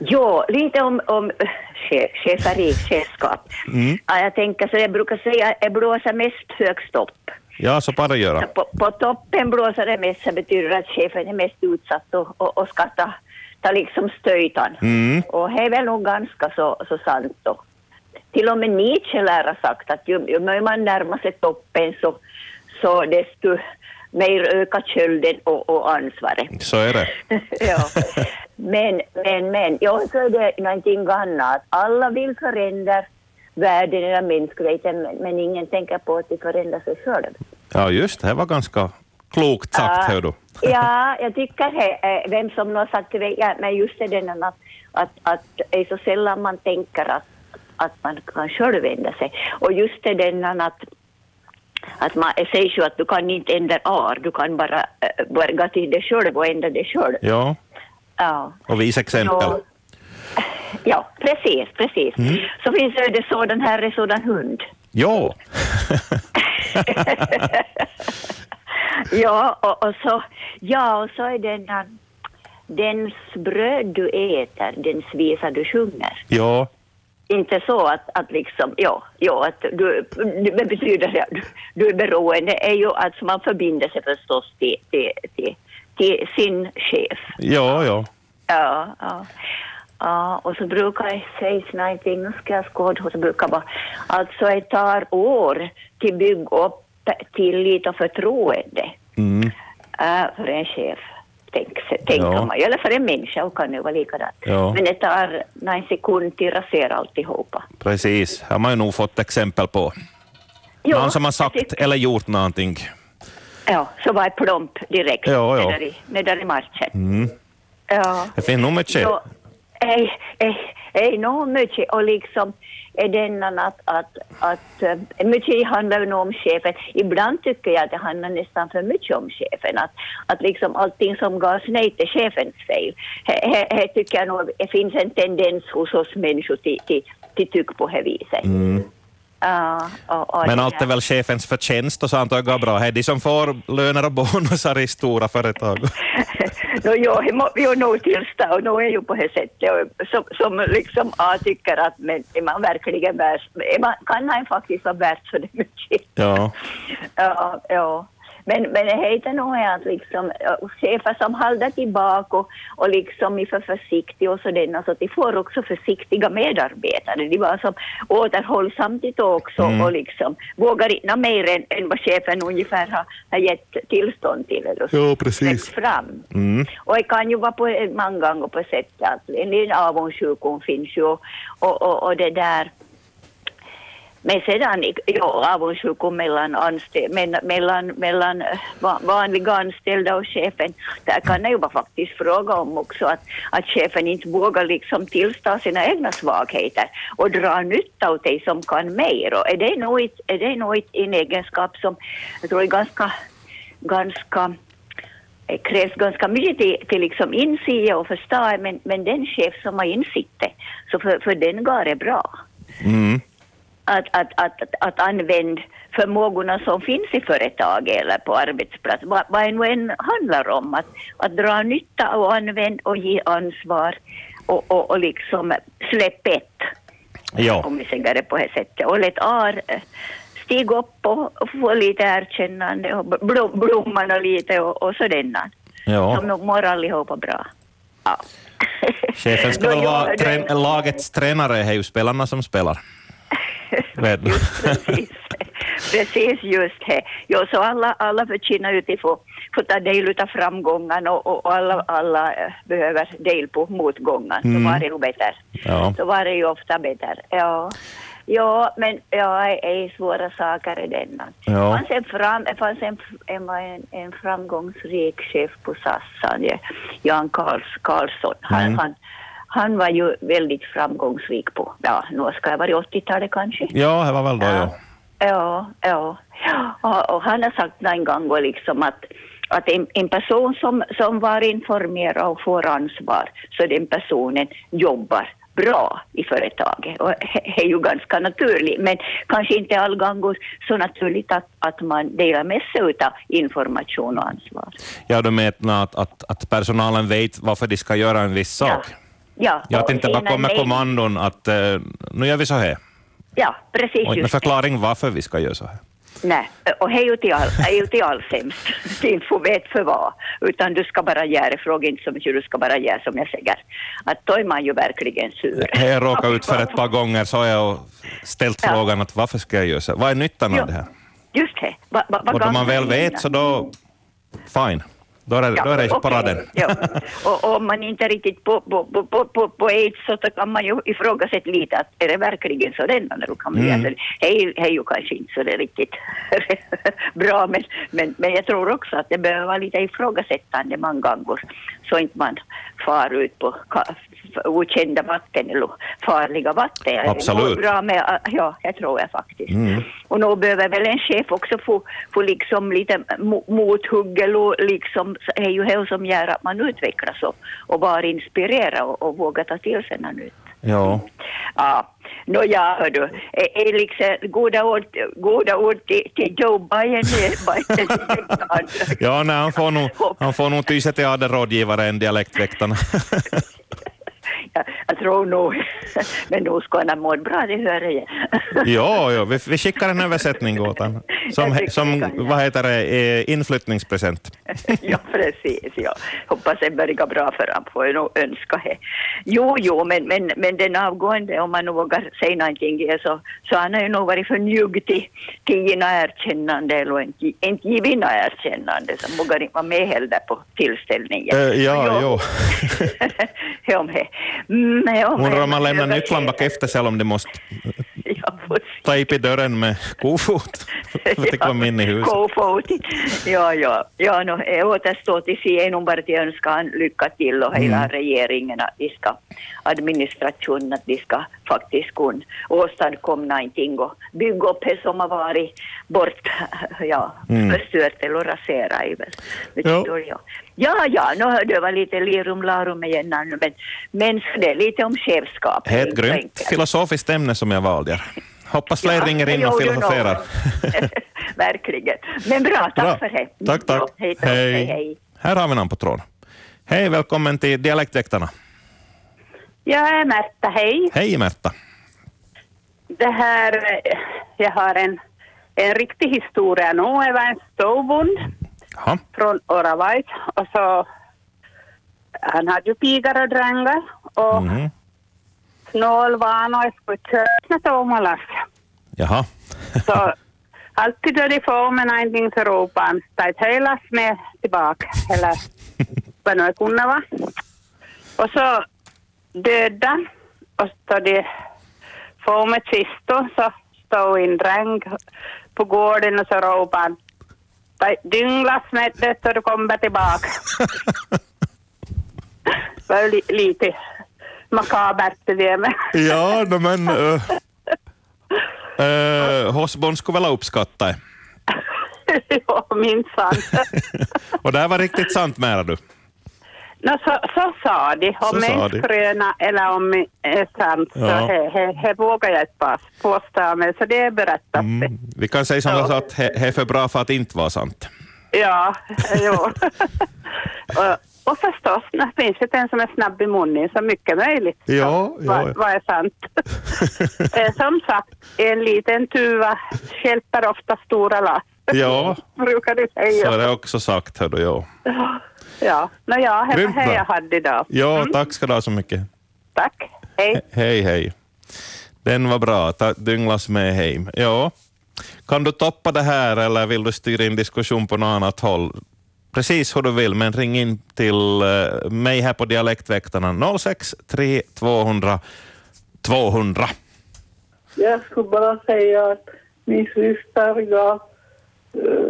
Jo, lite om, om chef, cheferi, chefskap. Mm. Ja, jag tänker så jag brukar säga jag blåser mest högst upp. Ja, så bara göra. På, på toppen blåser det mest så betyder att chefen är mest utsatt och, och, och ska ta, ta liksom stöjtan. Mm. Och det är väl nog ganska så, så sant då. Till och med Nietzsche lär ha sagt att ju, ju mer man närmar sig toppen så, så desto mer ökar kölden och, och ansvaret. Så är det. ja. Men, men, men, ja, så är det någonting annat. Alla vill förändra världen eller mänskligheten, men, men ingen tänker på att de förändrar sig själv. Ja, just det. Det var ganska klokt sagt, Ja. hör du. Ja, jag tycker det, eh, vem som nu har sagt det, ja, men just det den att, att, att det är så sällan man tänker att, att man kan själv ändra sig. Och just det den att att man säger ju att du kan inte ändra ar, du kan bara äh, börja till dig själv och ändra dig själv. Ja, Ja. och visa exempel. Så- Ja, precis, precis. Så finns det det sådan här är sådan hund. Ja. Ja, och, och så, ja, och så är den här, dens bröd du äter, dens visa du sjunger. ja. Inte så att, att liksom, ja, ja att du, det betyder att du, du är beroende, är ju att man förbinder sig förstås till, till, till, till sin chef. Ja, ja. Ja, ja. Ja, och så brukar jag säga någonting, nu ska jag skåda, och så brukar vara, alltså det tar år till bygga upp tillit och förtroende Mm. äh, för en chef. Tänk, tänker Ja. man, eller för en människa och kan ju vara likadant. Ja. Men det tar någon sekund till att rasera alltihopa. Precis. Har man ju nog fått exempel på. Någon som har jag sagt tycker- eller gjort någonting. Ja, så var det plomp direkt Ja, ja. Nedär, i, i marschen. Mm. Ja. Det finns nog mycket. Ej, ej, ej, nog mycket och liksom den att, att, att eh, mycket handlar nog om chefen. Ibland tycker jag att det handlar nästan för mycket om chefen. Att, att liksom allting som gavs nej till chefens fel. Här tycker jag nog det finns en tendens hos oss människor till, till, till tyck på det viset. Ja, och, och. Men allt är väl chefens förtjänst och sånt och går bra. Det är de som får löner och bonusar i stora företag. no, jo, vi ju nog tillstå och nu är ju på det sättet som, som liksom jag tycker att men är man verkligen värd, man, kan han faktiskt vara värd så det mycket. Ja. Ja, ja. Men, men heter nog är att liksom, chefer som håller tillbaka och, och liksom är för försiktiga och sådär, så att de får också försiktiga medarbetare. De var som återhållsamtigt också Mm. och liksom vågar inte mer än, än vad chefen ungefär har, har gett tillstånd till. Eller Jo, precis. fram. Mm. Och det kan ju vara på många gånger på sättet att en del avundsjukan finns ju och, och, och, och det där men sedan, ja, avundsjukan mellan, äh, anställ, mellan, mellan vanliga anställda och chefen, där kan det ju vara faktiskt fråga om också att, att chefen inte vågar liksom tillstå sina egna svagheter och dra nytta av dig som kan mer. Och är det nog, ett- är det nog ett- en egenskap som jag tror är ganska, ganska det krävs ganska mycket till, till liksom inse och förstå, men, men den chef som har insikter, så för, för den går det bra Mm att, att, att, att, använda förmågorna som finns i företag eller på arbetsplats, vad, vad det nu än handlar om, att, att dra nytta och använda och ge ansvar och, och, och liksom släpp ett, Ja. om vi säger det på det sättet, och låt ar eh, stiga upp och, få lite erkännande och blom, blomman och lite och, och sådana. Ja. Som nog mår allihopa bra. Ja. Chefen ska väl vara trän- lagets tränare, det är ju spelarna som spelar. Vet? Just precis. precis just det. Jo, så alla, alla förtjänar att få, ta del av framgången och, och, alla, alla eh, behöver del på motgången. Mm. Så var det ju bättre. Ja. Så var det ju ofta bättre. Ja. Ja, men ja, det är svåra saker i denna. Ja. Fanns en, fram, det fanns en, en, en, framgångsrik chef på SAS, han, Jan Karls, Karlsson. Han, Mm. han, han var ju väldigt framgångsrik på, ja, nu ska jag vara 80-talet kanske. Ja, det var väl då, ja. Ja, ja. Och, och han har sagt en gång och liksom att, att en, en person som, som var informerad och får ansvar, så den personen jobbar bra i företaget. Och det är ju ganska naturligt, men kanske inte alla gånger så naturligt att, att man delar med sig av information och ansvar. Ja, du menar att, att, att personalen vet varför de ska göra en viss sak? Ja, Jag och tänkte komma med kommandon att eh, nu gör vi så här. Ja, precis Och det. förklaring varför vi ska göra så här. Nej, och det är ju till all, är ju till all sämst. Du inte får veta för vad, utan du ska bara göra, fråga inte så mycket, du ska bara göra som jag säger. Att då är man ju verkligen sur. Jag råkade ut för ett par gånger så har jag ställt Ja. frågan att varför ska jag göra så? Vad är nyttan Ja. av det här? Just det. Va, va, vad Och då man väl vet så då, fine. Då är det, då är det på okej, raden. Ja. Och om man inte riktigt på, på, på, på, på, aids så kan man ju ifrågasätta lite att är det verkligen så denna nu kan vi Mm. det, är, det är ju kanske inte så det är riktigt bra men, men, men jag tror också att det behöver vara lite ifrågasättande många gånger så inte man far ut på okända vatten eller farliga vatten. Jag Absolut. Bra med, ja, det tror jag faktiskt. Mm. Och nu behöver väl en chef också få, få liksom lite mo- mothugg eller liksom, så är ju det som gör att man utvecklas och, och vara inspirerad och, och våga ta till sig något nytt. Ja. Ja, nåja hördu, är, är liksom goda ord, goda ord till, till Joe Biden. Ja, nej, han får nog, han får nog ty sig till rådgivare än dialektväktarna. jag, jag tror nog, men nog ska han ha mått bra, det hör jag. ja, ja vi, vi skickar en översättning åt honom. Som, som kan vad heter det, eh, inflyttningspresent. ja, precis. Ja. Hoppas det börjar bra för honom, får jag nog önska det. Jo, jo, men, men, men den avgående, om man nu vågar säga någonting, så, så han har ju nog varit för njugg till, till gina erkännande, eller inte, inte givna erkännande, så vågar inte vara med heller på tillställningen. Eh, ja, jo. mm, ja, Undrar men- om man lämnar nycklarna bak efter sig om de måste ta i dörren med kofot. För att komma in i huset. K-fotit. Ja, ja. ja no, det återstår till se nog bara till önska han lycka till och hela Mm. regeringen att de ska, administrationen, att de ska faktiskt kunna åstadkomma någonting och bygga upp det som har varit bort, ja, Mm. förstört eller raserat. Det Ja. Ja, ja, nu hörde jag var lite lirum larum igen men, men det är lite om chefskap. Helt grymt filosofiskt ämne som jag valde. Hoppas fler ringer in och du filosoferar. Verkligen. Men bra, tack Bra. för det. Tack, tack. Ja, hej, hej, hej. Här har vi någon på tråden. Hej, välkommen till Dialektväktarna. Jag är Märta, hej. Hej Märta. Det här, eh, jag har en, en riktig historia nu. Jag var en stovbond Jaha. från Oravait och så han hade ju pigar och drängar och snål var han och köra med Tomalas. Jaha. Så alltid då de får med någonting så ropar han "Stait höjlas med tillbaka eller vad nu det kunde vara. Och så döda och så de får med kistor så stod en dräng på gården och så ropar han "Stait dynglas med det så du kommer tillbaka. Var li- lite makabert det med. Ja, no, men... Uh, uh, Hosbon skulle väl ha uppskattat det. ja, minsann. Och det här var riktigt sant menar du? No, så, så sa de. Så Om är skröna eller om det är sant så Ja. he, he, he vågar jag inte påstå mig. Så det är berättat. Mm. Vi kan säga som Ja. sa att det är för bra för att inte vara sant. Ja, jo. och, och förstås, det finns det en som är snabb i munnen, så mycket möjligt. Ja, så, ja, vad, ja. vad är sant? Eh, som sagt, en liten tuva stjälper ofta stora lass. Ja, Brukar du så säga. är det också sagt. Hör du, ja. Ja, no, ja, Grymt det bra. jag hade idag. ja, tack ska du ha så mycket. Tack. Hej. Hej, hej. Den var bra. Ta, dynglas med hem. Ja. Kan du toppa det här eller vill du styra in diskussion på något annat håll? Precis hur du vill, men ring in till eh, mig här på Dialektväktarna 063 200 200. Jag skulle bara säga att min syster gav eh,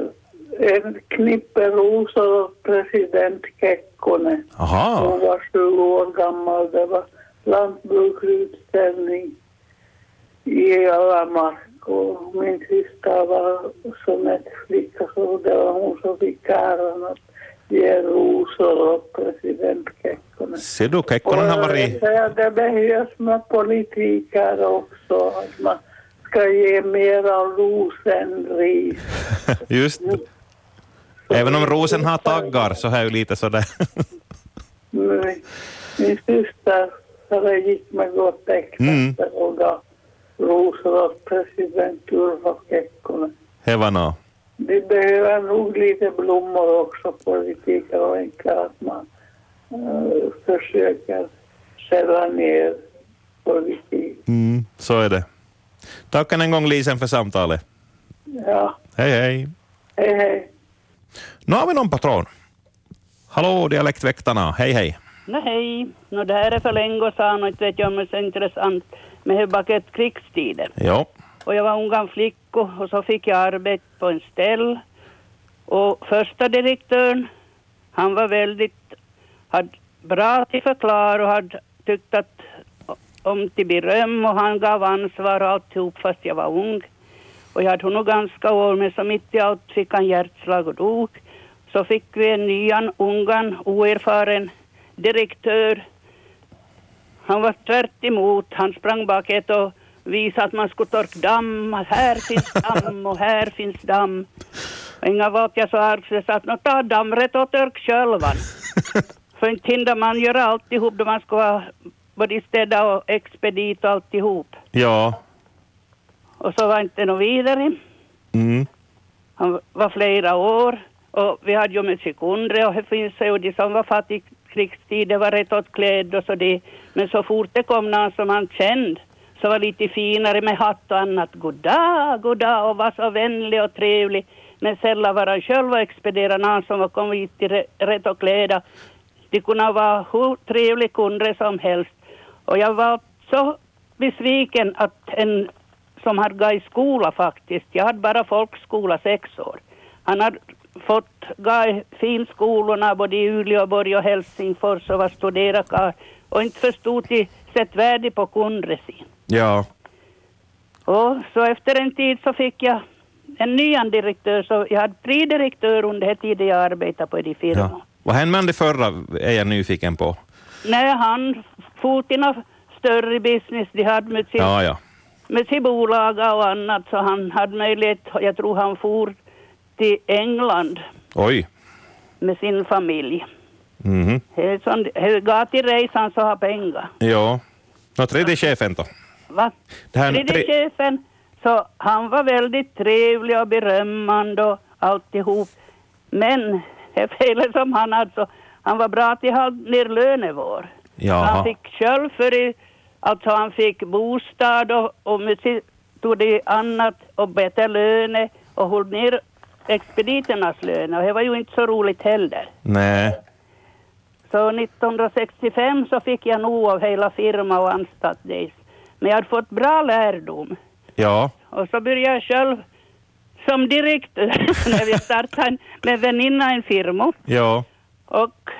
en knippe rosor åt president Kekkonen. Aha, Hon var 20 år gammal. Det var lantbruksutställning i Alamark och min syster var som ett flicka så det var hon som fick äran att ge rosor åt president Kekkonen. ser du, Kekkonen har varit... Det behövs med politik här också. Att man ska ge mer av ros än ris. Just det. Även om rosen har taggar så är ju lite sådär. Min, min syster gick med gott exempel och gav rosor åt president Urho Kekkonen. Det var nå. Vi behöver nog lite blommor också, politiker och inte att man uh, försöker sälja ner politik. Mm, så är det. Tack än en gång Lisen för samtalet. Ja, Hej hej. hej hej. Nu har vi någon patron. Hallå Dialektväktarna, hej hej. No hej. No, det här är för länge sedan och inte vet jag om det är så intressant med hur bakåt krigstider. Ja. Och jag var ung gammal flicka och så fick jag arbete på en ställ. Och första direktören, han var väldigt, hade bra till förklara och hade tyckt att om till beröm och han gav ansvar och alltihop fast jag var ung. Och jag hade honom ganska år men så mitt i allt fick han hjärtslag och dog. Så fick vi en nyan, ungan, oerfaren direktör. Han var tvärt emot. Han sprang bakåt och visade att man skulle torka damm. Här finns damm och här finns damm. Och inga var jag så arg så jag sa att "Nå, ta dammret och tork självan. För inte hinner man göra alltihop då man ska ha både städa och expedit och alltihop. Ja. Och så var inte något vidare. Mm. Han var flera år och vi hade ju med sekunder och det finns ju de som var fattiga i krigstid, det var rätt åt klädd och så det. Men så fort det kom någon som han kände så var lite finare med hatt och annat. Goddag, goddag och var så vänlig och trevlig. Men sällan var han själv och expedierade någon som var kommit till rätt och kläda. De kunde vara hur trevlig kunder som helst. Och jag var så besviken att en som hade gått i skola faktiskt. Jag hade bara folkskola sex år. Han hade fått gå i finskolorna både i Uleåborg och Helsingfors och var studerad karl och inte förstod till sätt värde på kundresin. Ja. Och så efter en tid så fick jag en ny direktör, så jag hade tre direktörer under den tiden jag arbetade på de firman. ja. Vad hände med det förra är jag nyfiken på. När han for till större business, de hade med sin Ja, ja. Med sitt bolag och annat så han hade möjlighet, jag tror han for till England Oj. med sin familj. Mhm. Det som- det gav till resan så har pengar. Ja. Nå, tredje chefen då? Va? Tredje tre- chefen, så han var väldigt trevlig och berömmande och alltihop. Men det felet som han hade så, han var bra till att hålla ner lönevår. Jaha. Han fick själv för i, alltså han fick bostad och, och sitt, tog det annat och bättre löner och höll ner expediternas löner och det var ju inte så roligt heller. Nej. Så 1965 så fick jag nog av hela firma och anställt det. Men jag hade fått bra lärdom. Ja. Och så började jag själv som direktör när vi startade med väninna en firma. Ja. Och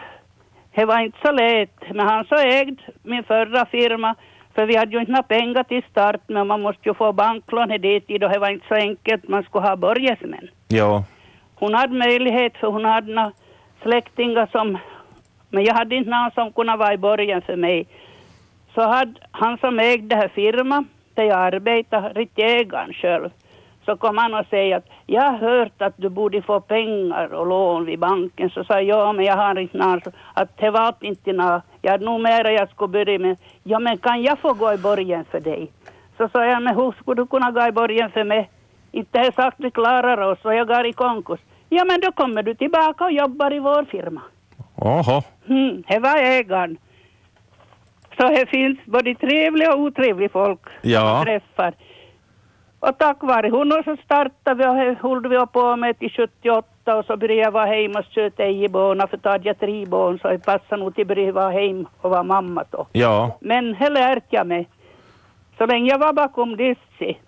det var inte så lätt. Men han så ägde min förra firma. För vi hade ju inte några pengar till start. Men man måste ju få banklån tid och det var inte så enkelt. Man skulle ha borgesmän. Ja. Hon hade möjlighet för hon hade några släktingar som... Men jag hade inte någon som kunde vara i borgen för mig. Så hade han som ägde den här firman där jag arbetade, riktigt ägaren själv. Så kom han och säger att jag har hört att du borde få pengar och lån vid banken. Så sa jag, ja men jag har inte. Så Att det var inte något. Jag hade nog mera jag skulle börja med. Ja men kan jag få gå i borgen för dig? Så sa jag, men hur skulle du kunna gå i borgen för mig? Inte har sagt vi klarar oss och jag går i konkurs. Ja men då kommer du tillbaka och jobbar i vår firma. Oho. Hmm, det var ägaren. Så det finns både trevlig och otrevlig folk Ja. man träffar. Och tack vare honom så startade vi och höll vi på med till 78 och så började jag vara hemma och sköta barnen för då hade jag tre barn så det passade nog till att börja vara hem och vara mamma då. Ja. Men det lärde jag mig. Så länge jag var bakom dissi.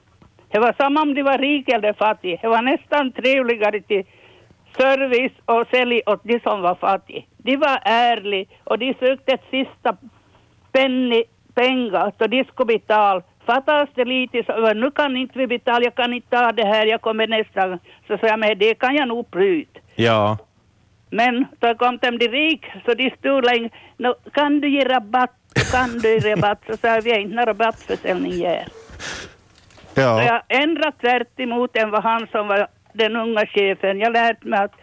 Det var samma om de var rik eller fattig. Det var nästan trevligare till service och sälj åt de som var fattiga. De var ärliga och de sökte ett sista penny, pengar så de skulle betala. Fattas det lite så nu kan inte vi betala, jag kan inte ta det här, jag kommer nästa gång. Så sa jag, men det kan jag nog bryta. Ja. Men då kom de de rik, så de stod länge. Nå, kan du ge rabatt? Kan du ge rabatt? Så sa jag, vi inte någon rabattförsäljning. Så Ja. jag ändrade tvärt emot än vad han som var den unga chefen. Jag lärde mig att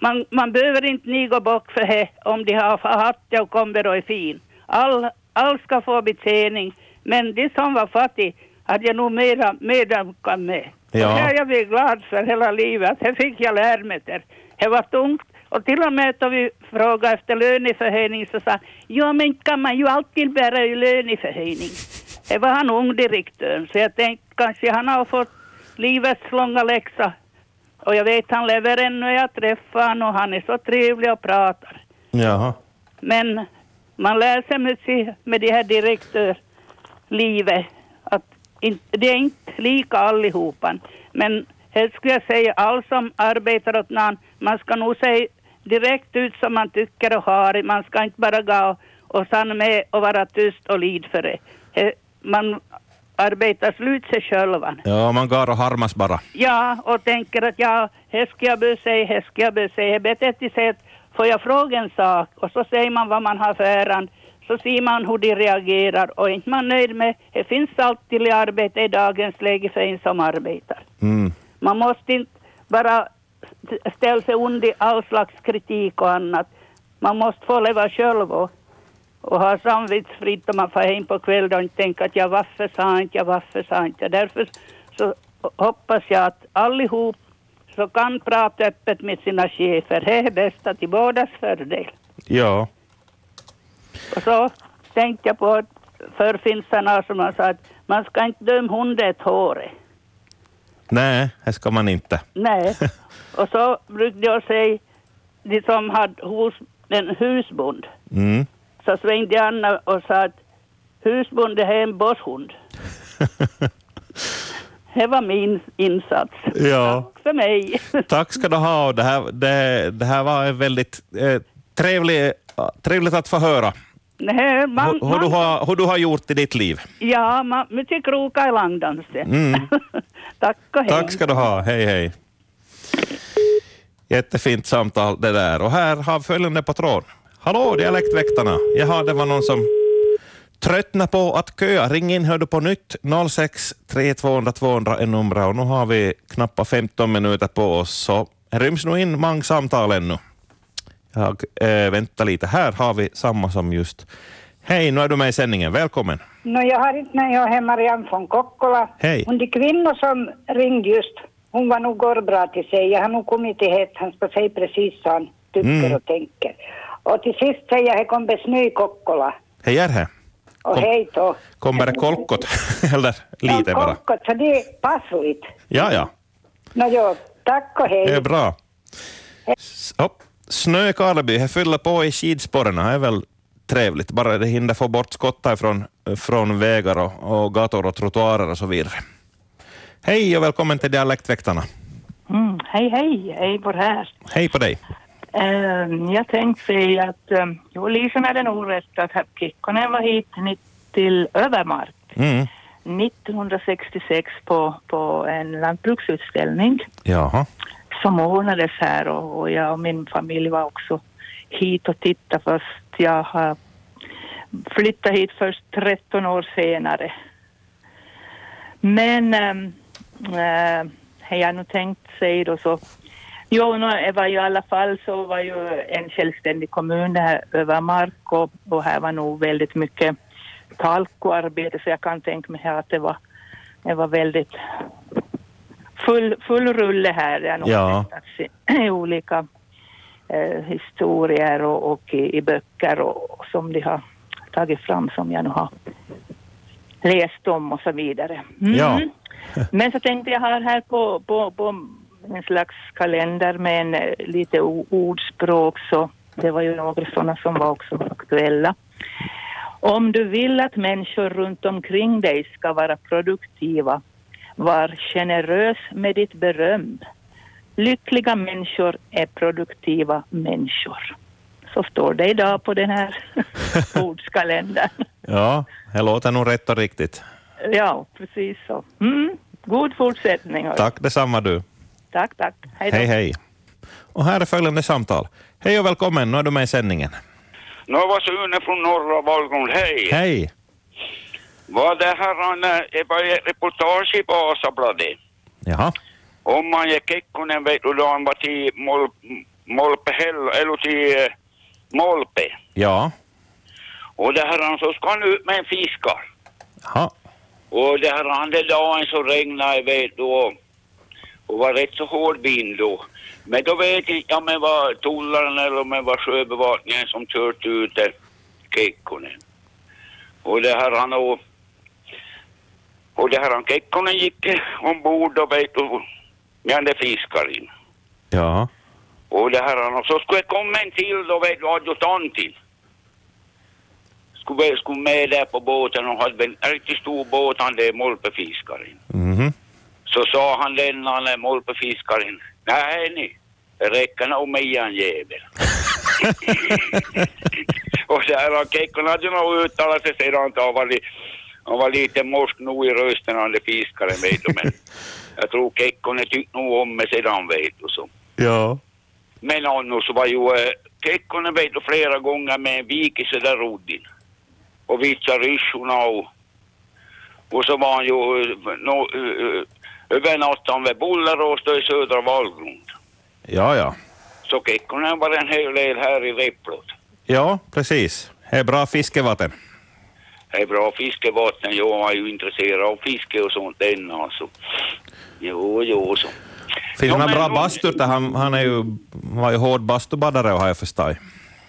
man, man behöver inte niga bort för det om de har haft det och kommer och är fin. All, alla ska få betjäning. Men de som var fattiga hade jag nog mera medömkan med. Ja. Och det har jag blivit glad för hela livet, det fick jag lära mig det. Var tungt. Och till och med då vi frågade efter löneförhöjning så sa ja men kan man ju alltid bära ju löneförhöjning. Det var han ung direktören, så jag tänkte kanske han har fått livets långa läxa. Och jag vet han lever ännu, jag träffar honom och han är så trevlig och pratar. Jaha. Men man lär sig med, sig- med det här direktörlivet att in, det är inte lika allihopa. Men här skulle jag säga, all som arbetar åt någon, man ska nog säga direkt ut som man tycker och har. Man ska inte bara gå och, och stanna med och vara tyst och lid för det. Man arbetar slut sig själva. Ja, man går och harmas bara. Ja, och tänker att ja, här ska jag börja säga, här ska jag börja säga. Betett i sig att får jag fråga en sak och så säger man vad man har för ärende, så ser man hur de reagerar och är inte man nöjd med, det finns alltid i arbete i dagens läge för en som arbetar. Mm. Man måste inte bara st- ställa sig under all slags kritik och annat. Man måste få leva själv och, och ha samvetsfritt om man får hem på kvällen och inte tänka att jag varför sa inte jag, varför sa inte jag. Därför så hoppas jag att allihop så kan prata öppet med sina chefer. Det är bästa till bådas fördel. Ja. Och så tänkte jag på förfinsarna som har sagt att man ska inte döma hunden ett hår. Nej, det ska man inte. Nej. Och så brukade jag säga, de som hade hus, en husbond, Mm. så svängde Anna och sa att husbond är en bosshund. Det var min insats. Ja. För mig. Tack ska du ha. Det här, det, det här var väldigt eh, trevlig, trevligt att få höra Nej, man, hur, du har, hur du har gjort i ditt liv. ja, man, mycket krokar i langdans det. Mm. Tack och hej. Tack ska du ha. Hej, hej. Jättefint samtal det där. Och här har följande på tråd. Hallå, Dialektväktarna. Jaha, det var någon som tröttnade på att köa. Ring in, hör du på nytt. 06 3200 200 är numret och nu har vi knappt 15 minuter på oss, så ryms nog in många samtal ännu. Jag äh, väntar lite. Här har vi samma som just. Hej, nu är du med i sändningen. Välkommen. No, jag har inte när jag är Marianne von Kokkola. Hej. Hon de kvinnor som ringde just, hon var nog går bra till sig. Jag har nog kommit till het, han ska säga precis vad han tycker Mm. och tänker. Och till sist säger jag, det kom snö i Kokkola. Hej, Järhe. Och Kom. hej då. Kommer det kolkot? Eller lite bara? Kokkot, så det är passligt. Ja, ja. Nå jo, tack och Det är hej. bra. Hopp. Snö i Karleby, det fyller på i skidspåren. Det är väl trevligt, bara det hinner få bort skottar från, från vägar och, och gator och trottoarer och så vidare. Hej och välkommen till Dialektväktarna. Mm, hej, hej, Eivor här. Hej på dig. Ehm, jag tänkte säga att um, jo, Lisen hade nog rätt att Herr Kekkonen var hit till Övermark Mm. 1966 på, på en lantbruksutställning Jaha som ordnades här och, och jag och min familj var också hit och tittade först. Jag har flyttat hit först 13 år senare. Men äh, äh, har jag nu tänkt sig då så Jo, no, det var ju i alla fall så var ju en självständig kommun det här Övermark och, och här var nog väldigt mycket talkoarbete så jag kan tänka mig att det var, det var väldigt full, full rulle här. Det har nog Ja. i, i olika eh, historier och, och i, i böcker och, som de har tagit fram som jag nu har läst om och så vidare. Mm. Ja. Men så tänkte jag ha här på, på, på en slags kalender med en, eh, lite ordspråk så det var ju några sådana som var också aktuella. Om du vill att människor runt omkring dig ska vara produktiva, var generös med ditt beröm. Lyckliga människor är produktiva människor. Så står det idag på den här ordskalendern. Ja, det låter nog rätt och riktigt. Ja, precis så. Mm. God fortsättning. Tack detsamma du. Tack, tack. Hej då. Hej, hej. Och här är följande samtal. Hej och välkommen, nu är du med i sändningen. Nå var Sune från norra Vallgrund, hej. Hej. Var det här en, eh, det var ett reportage i Vasabladet. Jaha. Om man gick Kekkonen vet du då han var till Mol, Molpe eller till eh, Molpe. Ja. Och det här så ska han ut med en fiskar. Jaha. Och det här andra dagen så regnade vet du och, och var rätt så hård vind då. Men då vet jag inte om det var tullaren eller om det var sjöbevakningen som kört ut Kekkonen. Och det här han och, och det här han Kekkonen gick ombord och vet du, med den där fiskaren. Ja. Och det här och så skulle det komma en till då vet du adjutanten. Skulle, skulle med där på båten och hade en riktigt stor båt han där molpefiskaren. Mhm. Så sa han den han är molpefiskaren. Nej ni, det räcker nog med en jävel. och där har Kekkonen hade nog uttalat sig sedan han han var lite morsk nog i rösten han där fiskaren vet du men jag tror Kekkonen tyckte nog om mig sedan vet du så. Ja. Men annars var ju äh, Kekkonen vet du flera gånger med en vikelse där roddin. Och vitsade ryssjorna och, och så var han ju uh, no, uh, över natten vid Bullerås i södra Vallgrund. Ja, ja. Så Kekkonen var en hel del här i Replot. Ja, precis. Det är bra fiskevatten. Är bra fiskevatten, jag är ju intresserad av fiske och sånt än alltså. Jo, jo, så. Finns Ja, det några bra bastur? Han, han är ju, var ju hård bastubadare har jag förstått.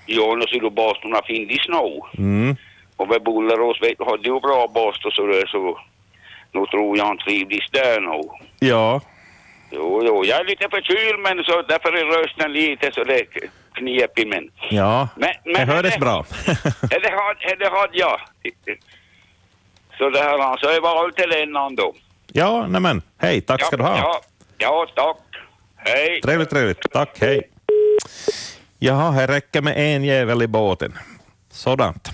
Ja, nu du bastorna finns i snö. Mm. Och vid Bullerås vet du, hade ju bra bastor så det så... Nu tror jag han trivdes där nog. Ja. Jo, jo, jag är lite förkyld men så därför är rösten lite så är knepig men... Ja, Men, det men hördes det, bra. Det hade, det hade jag. Så det här alltså, det var till den då. ja, nämen. Hej, tack ska du ha. Ja, ja, tack. Hej. Trevligt, trevligt. Tack, hej. Jaha, det räcker med en jävel i båten. Sådant.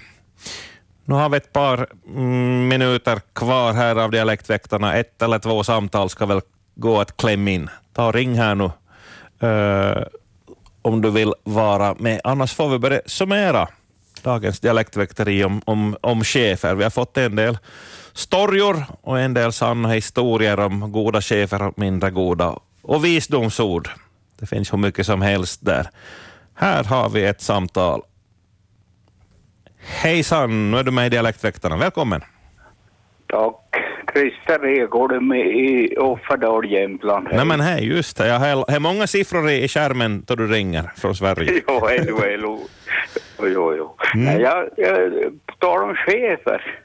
Nu har vi ett par mm, minuter kvar här av Dialektväktarna. Ett eller två samtal ska väl gå att klämma in. Ta och ring här nu eh, om du vill vara med. Annars får vi börja summera dagens dialektväkteri om, om, om chefer. Vi har fått en del storjor och en del sanna historier om goda chefer och mindre goda och visdomsord. Det finns hur mycket som helst där. Här har vi ett samtal. Hejsan, nu är du med i Dialektväktarna. Välkommen. Tack. Christer Ekholm i Offerdal, Jämtland. Nej men hej, just det. Jag har, många siffror i, skärmen då du ringer från Sverige. Jo, då, hej Jo, jo. Mm. Nej, Jag, jag, på tal om chefer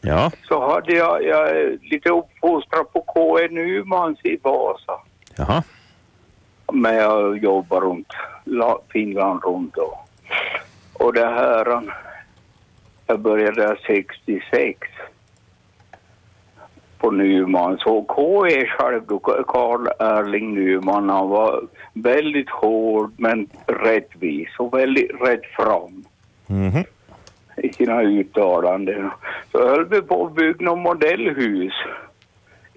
Ja, så hade jag, jag lite uppfostrad på KN Nymans i Vasa. jaha. Men jag jobbar runt La- Finland runt då. Och det här, jag började där 66 på Nyman. Så KE själv, Karl Erling Nyman, han var väldigt hård men rättvis och väldigt rätt fram Mhm. i sina uttalanden. Så höll vi på att bygga något modellhus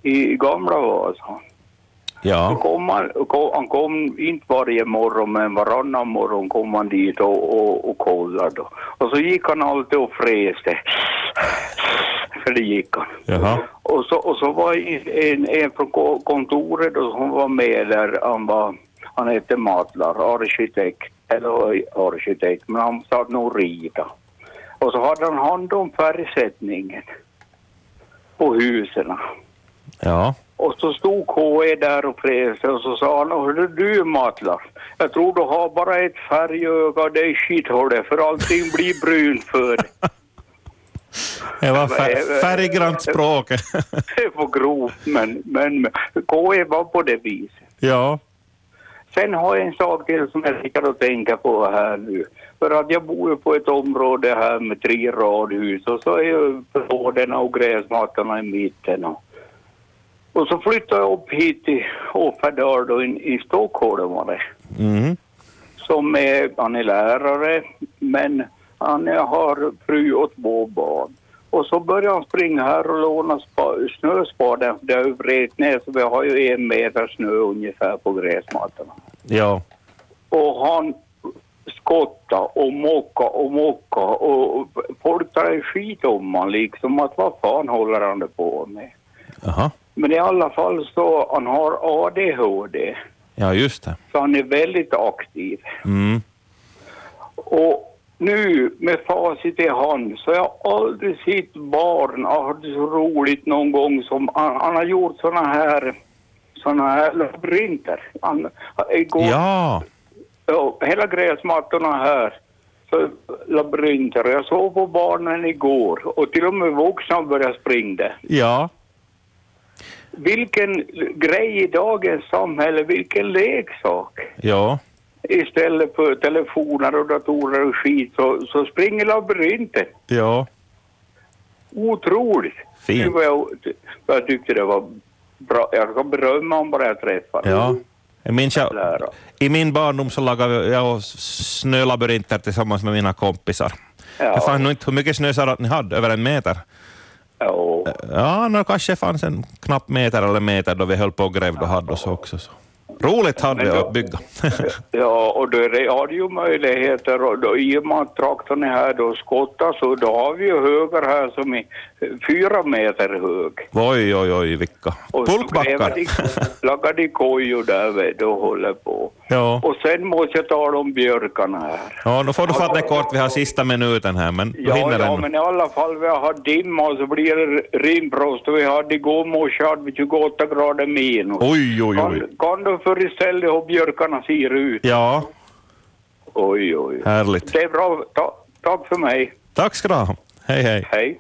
i gamla Vasa. Så Ja, kom han, kom, han kom inte varje morgon men varannan morgon kom han dit och, och, och kollade. Och så gick han alltid och fräste. För det gick han. jaha. Och så, och så var en, en från ko- kontoret då, som var med där, han, var, han hette Matlar, arkitekt, eller arkitekt, men han satt nog rita. Och så hade han hand om färgsättningen på husen. Ja, Och så stod KE där och fräste och så sa han, hörru du Matlar, jag tror du har bara ett färgöga, det är skithålet för allting blir brunt för dig." det var fär, färggrant språk. Det var grovt men, men KE var på det viset. ja, Sen har jag en sak till som jag sitter och tänker på här nu. För att jag bor ju på ett område här med tre radhus och så är ju förråden och gräsmattorna i mitten. Och, och så flyttade jag upp hit till Offerdal då i, i Stockholm var det. mhm. Som är, han är lärare men han har fru och två barn. Och så började han springa här och låna spa, snöspaden. Det har ju vräkt ner så vi har ju en meter snö ungefär på gräsmattorna. ja, Och han skottade och mocka och mocka och folk tar skit om han liksom att vad fan håller han det på med? jaha. Men i alla fall så han har ADHD Ja, just det. så han är väldigt aktiv. Mm. Och nu med facit i hand så jag har aldrig sett barn ha haft så roligt någon gång som han, han har gjort såna här såna här labyrinter. Han, igår, Ja, Ja, hela gräsmattorna här. Så labyrinter. Jag såg på barnen igår och till och med vuxna började springa. ja, Vilken grej i dagens samhälle, vilken leksak. ja. Istället för telefoner och datorer och skit så, så springer labyrinten. ja. Otroligt. Fint. Var Jag, jag tyckte det var bra. Jag ska berömma om bara jag träffar. Ja. Jag, Lära. I min barndom så lagade jag snölabyrinter tillsammans med mina kompisar. Ja. Jag fann nog inte hur mycket snö sa ni hade, över en meter. Ja. Ja, no, kanske fanns en knapp meter eller meter då vi höll på och grävde och hade oss också. Så. Roligt hade då- att bygga. Ja, och då är- har du ju möjligheter och då, i och med att traktorn är här då skottas så då har vi ju högar här som är fyra meter hög. oj, oj, oj, vilka Och så pulkbackar. de, kojor där vet du och håller på. Ja. Och sen måste jag tala om björkarna här. ja, då får du fatta det kort, vi har sista minuten här, men Ja, hinner ja, ännu. men i alla fall vi har dimma och så blir det rimfrost och vi hade igår morse hade vi 28 grader minus. Oj, oj, oj. Kan, kan du föreställa dig hur björkarna ser ut? Ja, Oj, oj. härligt. Det är bra. Ta, tack för mig. Tack ska du ha. Hej, hej. Hej.